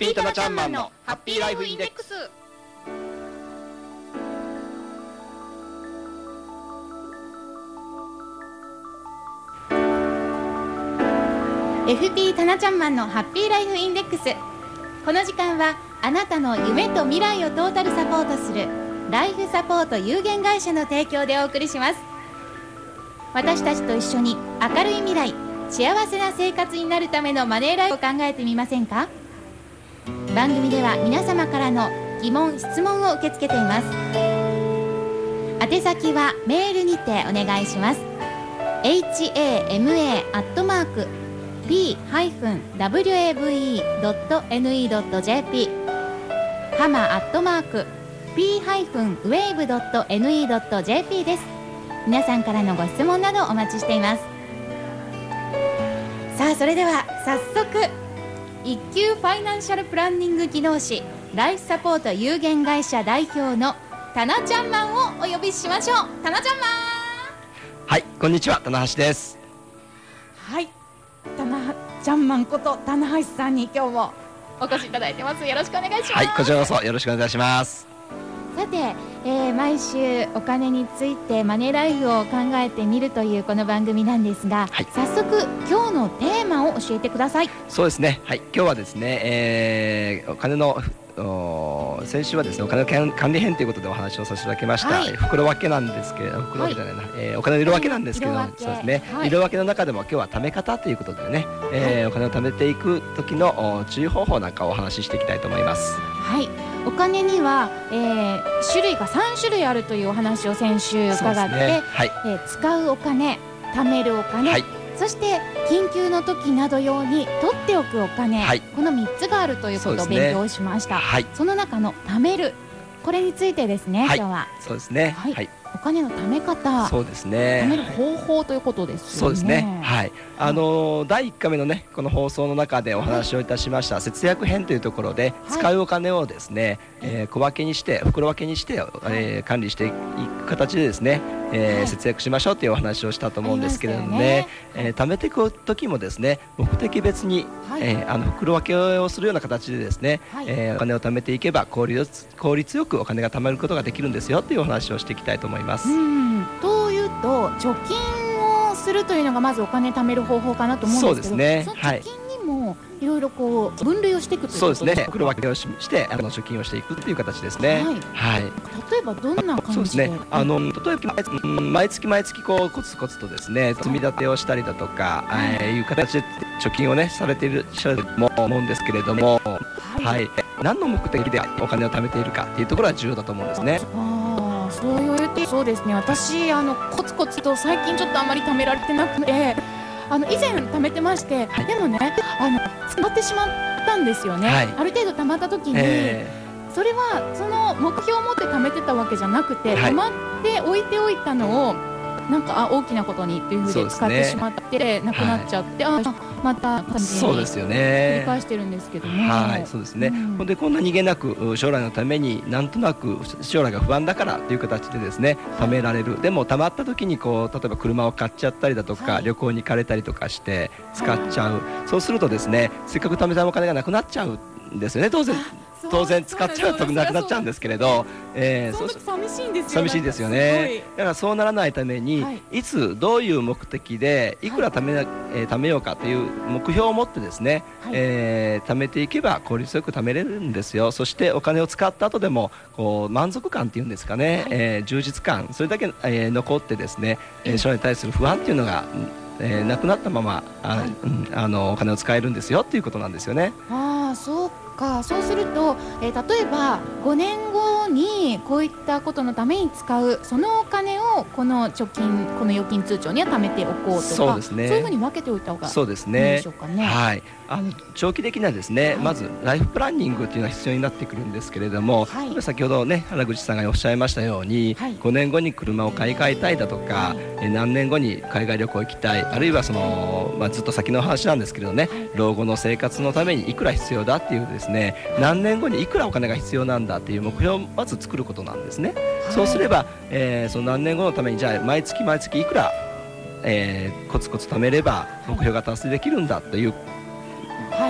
ピータナちゃんマンのハッピーライフインデックス。FP タナちゃんマンのハッピーライフインデックス。この時間はあなたの夢と未来をトータルサポートするライフサポート有限会社の提供でお送りします。私たちと一緒に明るい未来幸せな生活になるためのマネーライフを考えてみませんか？番組では皆様からの疑問質問を受け付けています。宛先はメールにてお願いします。hama アットマーク p-wave.ne.jp ハマアットマーク p-wave.ne.jp です。皆さんからのご質問などお待ちしています。さあそれでは早速一級ファイナンシャルプランニング技能士ライフサポート有限会社代表のタナちゃんマンをお呼びしましょう。タナちゃんマン。はいこんにちは。棚橋です。はい。タナちゃんマンこと棚橋さんに今日もお越しいただいてます。よろしくお願いします。はいこちらこそよろしくお願いします。さて、えー毎週お金についてマネーライフを考えてみるというこの番組なんですが、はい。早速今日のテーマを教えてください。そうですね。はい。今日はですね、えーお金のお先週はですねお金の管管理編ということでお話をさせていただきました、はい。袋分けなんですけれど袋分けじゃないな、えーお金の色分けなんですけれども、はい。色分け。そうですね、はい。色分けの中でも今日は貯め方ということでね、えーお金を貯めていく時のお注意方法なんかをお話ししていきたいと思います。はいお金には、えー種類が3種類あるというお話を先週伺って、ね。はい。えー使うお金貯めるお金、はい。そして緊急の時など用に取っておくお金、はい。この3つがあるということを勉強しました。はい。その中の貯めるこれについてですね、はい。今日は。そうですね。はい。はい、お金の貯め方そうです貯めねる方法ということですよね。そうですね。はい。あのー第1回目のねこの放送の中でお話をいたしました節約編というところではい。使うお金をですね、えー小分けにして袋分けにして、えー管理していく形でですね、えーはい。節約しましょうというお話をしたと思うんですけれどもねありまえー貯めていく時もですね目的別に、はい。えーあの袋分けをするような形でですね、はい。えーお金を貯めていけば効率効率よくお金が貯まることができるんですよというお話をしていきたいと思います。うん。というと貯金をするというのがまずお金貯める方法かなと思うんですけどそうですね。貯金にもいろいろこう分類をしていくというそうですね。袋分けをししてあの貯金をしていくっていう形ですね。はい。はい。例えばどんなそう感じで？ですね。あの例えばうん毎月毎月こうコツコツとですね積み立てをしたりだとか、はい。えーいう形で貯金をねされている人も思うんですけれども、はい。はい。何の目的でお金を貯めているかっていうところは重要だと思うんですね。そう言そうですね。私あのコツコツと最近ちょっとあまり貯められてなくてあの以前貯めてまして、はい。でもねあの使ってしまったんですよね、はい。ある程度貯まった時に、え。それはその目標を持って貯めてたわけじゃなくて、はい。貯まって置いておいたのをなんかあ大きなことにっていうふうで使ってしまって、なくなっちゃって、あまたそうですよりね。返してるんですけども、はい、そうですね。うんほんでこんな逃げなくう将来のためになんとなく将来が不安だからという形でですね貯められる。でも貯まった時にこう例えば車を買っちゃったりだとか、はい旅行に行かれたりとかして使っちゃう。そうするとですねせっかく貯めたお金がなくなっちゃうんですよね当然当然使っちゃうとなくなっちゃうんですけれど、えーそ寂しいんですよ寂しいですよね。だからそうならないために、はい。い、つどういう目的でいくら貯め,、えー貯めようかという目標を持ってですね、はい。えー貯めていけば効率よく貯めれるんですよ。そしてお金を使った後でもこう満足感っていうんですかね、はい。えー充実感。それだけ、えー残ってですね、えええ。ー将来に対する不安っていうのが、うんえーなくなったままあ、はい。うんあのお金を使えるんですよっていうことなんですよね。ああそうかそうすると、えー例えば5年後にこういったことのために使うそのお金をこの貯金この預金通帳には貯めておこうとかそうね。いうふうに分けておいた方がいいでしょうかね。はい、あの長期的なですね、はい。まずライフプランニングっていうのが必要になってくるんですけれども、はい。先ほどね原口さんがおっしゃいましたように、はい。5年後に車を買い替えたいだとか、はい。え何年後に海外旅行行きたいあるいはその、まあ、ずっと先の話なんですけどね、はい。老後の生活のためにいくら必要だっていうですね何年後にいくらお金が必要なんだっていう目標をまず作ることなんですね。そうすれば、えーその何年後のためにじゃあ毎月毎月いくら、えーコツコツ貯めれば目標が達成できるんだというは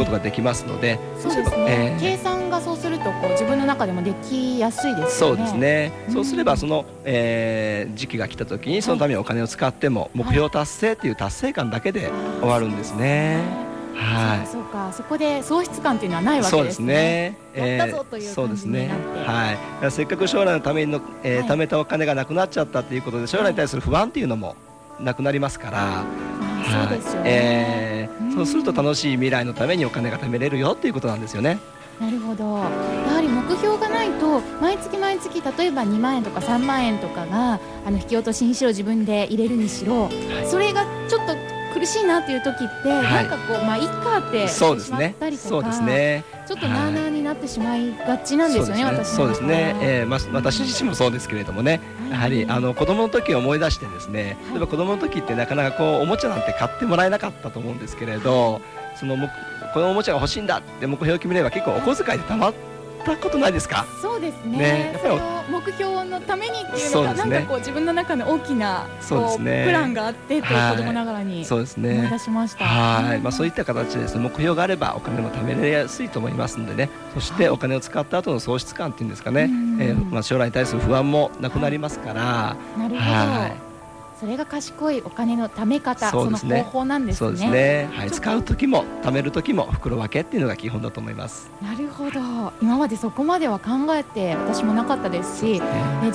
ことができますので、そうですね、計算がそうするとこう自分の中でもできやすいですよね。そうですね、そうすればその、えー、時期が来た時にそのためにお金を使っても目標達成っていう達成感だけで終わるんですね。はい、そうかそこで喪失感というのはないわけですね。そうですね。やったぞという感じになって、ね、はい。せっかく将来のためにの、えー、貯めたお金がなくなっちゃったということで将来に対する不安っていうのもなくなりますから。はい、そうですよね。えー、そうすると楽しい未来のためにお金が貯めれるよっていうことなんですよね。なるほどやはり目標がないと毎月毎月例えば2万円とか3万円とかがあの引き落としにしろ自分で入れるにしろ、はい、それがちょっと苦しいなっていう時って、はい、なんかこうまあいっかってそうですね。そうですね。ちょっとなあなあになってしまいがちなんですよね、はい、私そうですね、えー、まあ私自身もそうですけれどもね、やはりあの子供の時を思い出してですね、例えば子供の時ってなかなかこうおもちゃなんて買ってもらえなかったと思うんですけれど、そのこのおもちゃが欲しいんだって目標を決めれば結構お小遣いでたまったことないですか？そうですね。ねやっぱり目標のためにっていうのが、ね、なんかこう自分の中の大きなそうね、プランがあってと子供ながらにそうですね。思い出しました。はい、まあ、そういった形でです、ね、目標があればお金も貯められやすいと思いますのでね。そしてお金を使った後の喪失感っていうんですかね、えー、まあ、将来に対する不安もなくなりますから。なるほど、はいそれが賢いお金の貯め方そ,、の方法なんですね。そうですね。はい、使う時も貯める時も袋分けっていうのが基本だと思います。なるほど。今までそこまでは考えて私もなかったですし、ね、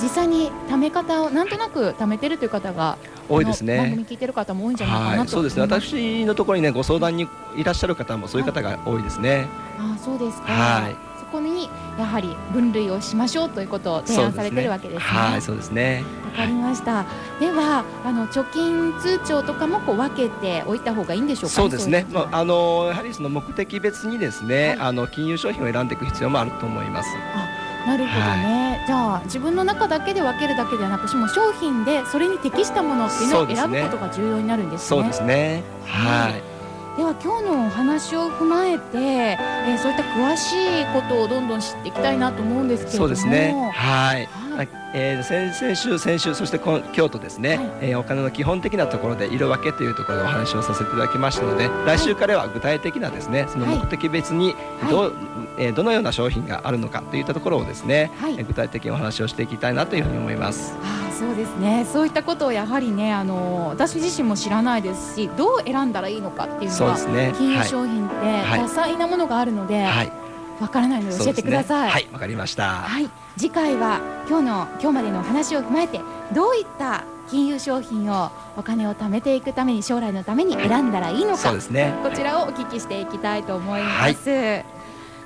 実際に貯め方をなんとなく貯めてるという方が多いですね。番組聞いてる方も多いんじゃないかなと、そうですね。私のところにねご相談にいらっしゃる方もそういう方が多いですね。あ、そうですか。はい。そこにやはり分類をしましょうということを提案されてるわけですね。はい、そうですね。わかりました。ではあの貯金通帳とかもこう分けておいた方がいいんでしょうか？そうですね。まああのやはりその目的別にですね、はい、あの金融商品を選んでいく必要もあると思います。あなるほどね、はい、じゃあ自分の中だけで分けるだけではなくしも商品でそれに適したものっていうのを選ぶことが重要になるんですね。そうですね。はい。では今日のお話を踏まえて、えー、そういった詳しいことをどんどん知っていきたいなと思うんですけれども。そうですね。はい。はいえー、先先週、先週そして今日とですね、はい、えー、お金の基本的なところで色分けというところでお話をさせていただきましたので、来週からは具体的なですねその目的別にど,、はい、えー、どのような商品があるのかといったところをですね、はい、具体的にお話をしていきたいなというふうに思います。あそうですね。そういったことをやはりねあの私自身も知らないですしどう選んだらいいのかっていうのは、ね、金融商品って多彩なものがあるので。はい。わからないので教えてください。はい、わかりました。はい、次回は今日の今日までの話を踏まえてどういった金融商品をお金を貯めていくために将来のために選んだらいいのか、ね、こちらをお聞きしていきたいと思います。はい、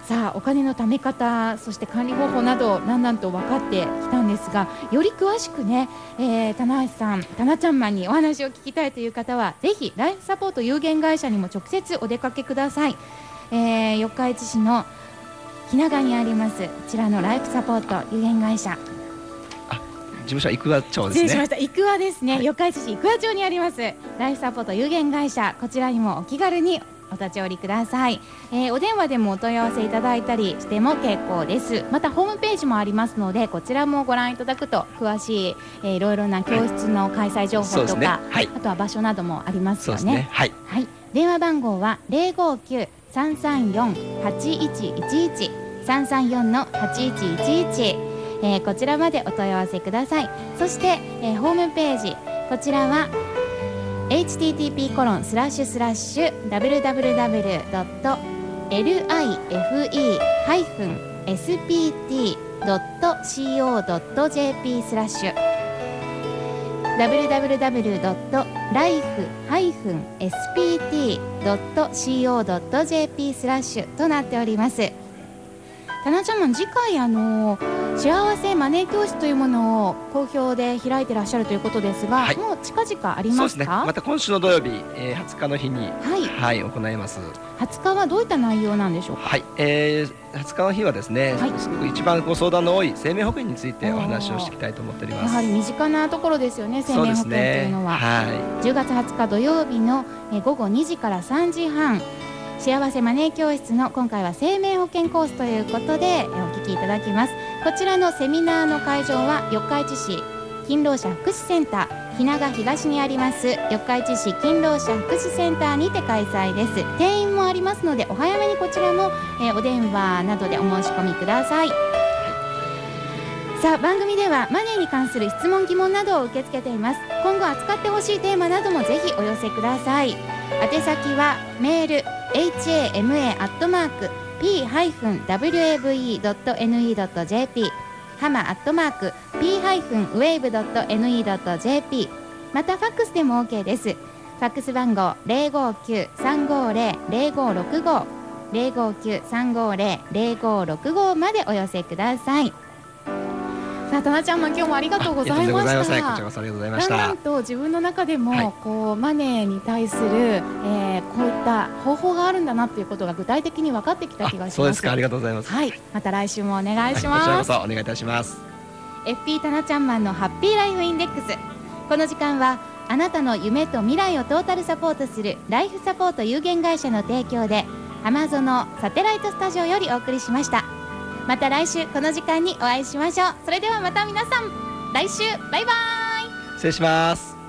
さあお金の貯め方そして管理方法などだんだんと分かってきたんですがより詳しくね、えー、棚橋さん、棚ちゃんマンにお話を聞きたいという方はぜひライフサポート有限会社にも直接お出かけください。えー、四日市市の日永にありますこちらのライフサポート有限会社事務所は生和町ですね。失礼しました。生和ですね。はい、四日市市生和町にありますライフサポート有限会社こちらにもお気軽にお立ち寄りください、えー、お電話でもお問い合わせいただいたりしても結構です。またホームページもありますのでこちらもご覧いただくと詳しい、えー、いろいろな教室の開催情報とか、ね。はい、あとは場所などもありますよね、ね、はい、はい、電話番号は零五九三三四八一一一。三三四の八一一一。えー、こちらまでお問い合わせください。そして、えー、ホームページ。こちらは http コロンスラッシュスラッシュ www.life-spt.co.jp スラッシュ www.life-spt.co.jp スラッシュとなっておりますタナちゃんマン次回あの幸せマネー教室というものを好評で開いてらっしゃるということですが、はい、もう近々ありますか、ね、また今週の土曜日、えー、20日の日に、はい、はい、行います。20日はどういった内容なんでしょうか？はい、えー、20日の日はですね、はい、すごく一番ご相談の多い生命保険についてお話をしていきたいと思っております。やはり身近なところですよね生命保険というのは、ね、はい、10月20日土曜日の午後2時から3時半幸せマネー教室の今回は生命保険コースということでお聞きいただきます。こちらのセミナーの会場は四日市市勤労者福祉センター日永東にあります四日市市勤労者福祉センターにて開催です。定員もありますのでお早めにこちらも、え、お電話などでお申し込みください。さあ番組ではマネーに関する質問疑問などを受け付けています。今後扱ってほしいテーマなどもぜひお寄せください。宛先はメール hama.p-wave.ne.jp ハマアットマーク p-wave.ne.jp またファックスでも OK です。ファックス番号059-350-0565 059-350-0565までお寄せください。さあ、たなちゃんも今日もありがとうございました。こちらこそありがとうございました。なんと自分の中でも、はい、こうマネーに対する、えー、こういった方法があるんだなということが具体的に分かってきた気がします。そうですか、ありがとうございます。はい、また来週もお願いします。はい、こちらこそお願いいたします。FP たなちゃんマンのハッピーライフインデックス。この時間はあなたの夢と未来をトータルサポートするライフサポート有限会社の提供で。アマゾのサテライトスタジオよりお送りしました。また来週この時間にお会いしましょう。それではまた皆さん来週バイバイ。失礼します。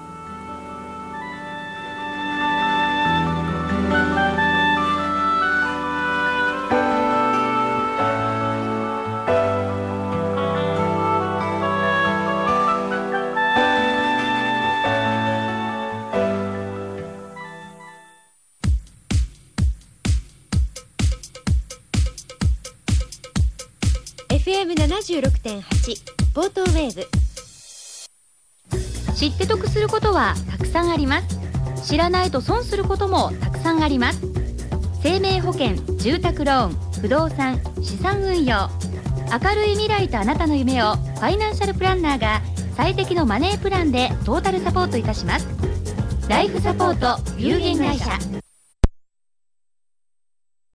76.8ポートウェーブ。知って得することはたくさんあります。知らないと損することもたくさんあります。生命保険住宅ローン不動産資産運用。明るい未来とあなたの夢をファイナンシャルプランナーが最適のマネープランでトータルサポートいたします。ライフサポート有限会社。